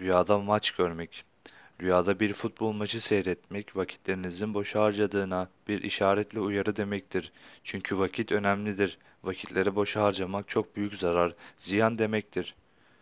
Rüyada maç görmek. Rüyada bir futbol maçı seyretmek vakitlerinizin boşa harcadığına bir işaretli uyarı demektir. Çünkü vakit önemlidir. Vakitleri boşa harcamak çok büyük zarar, ziyan demektir.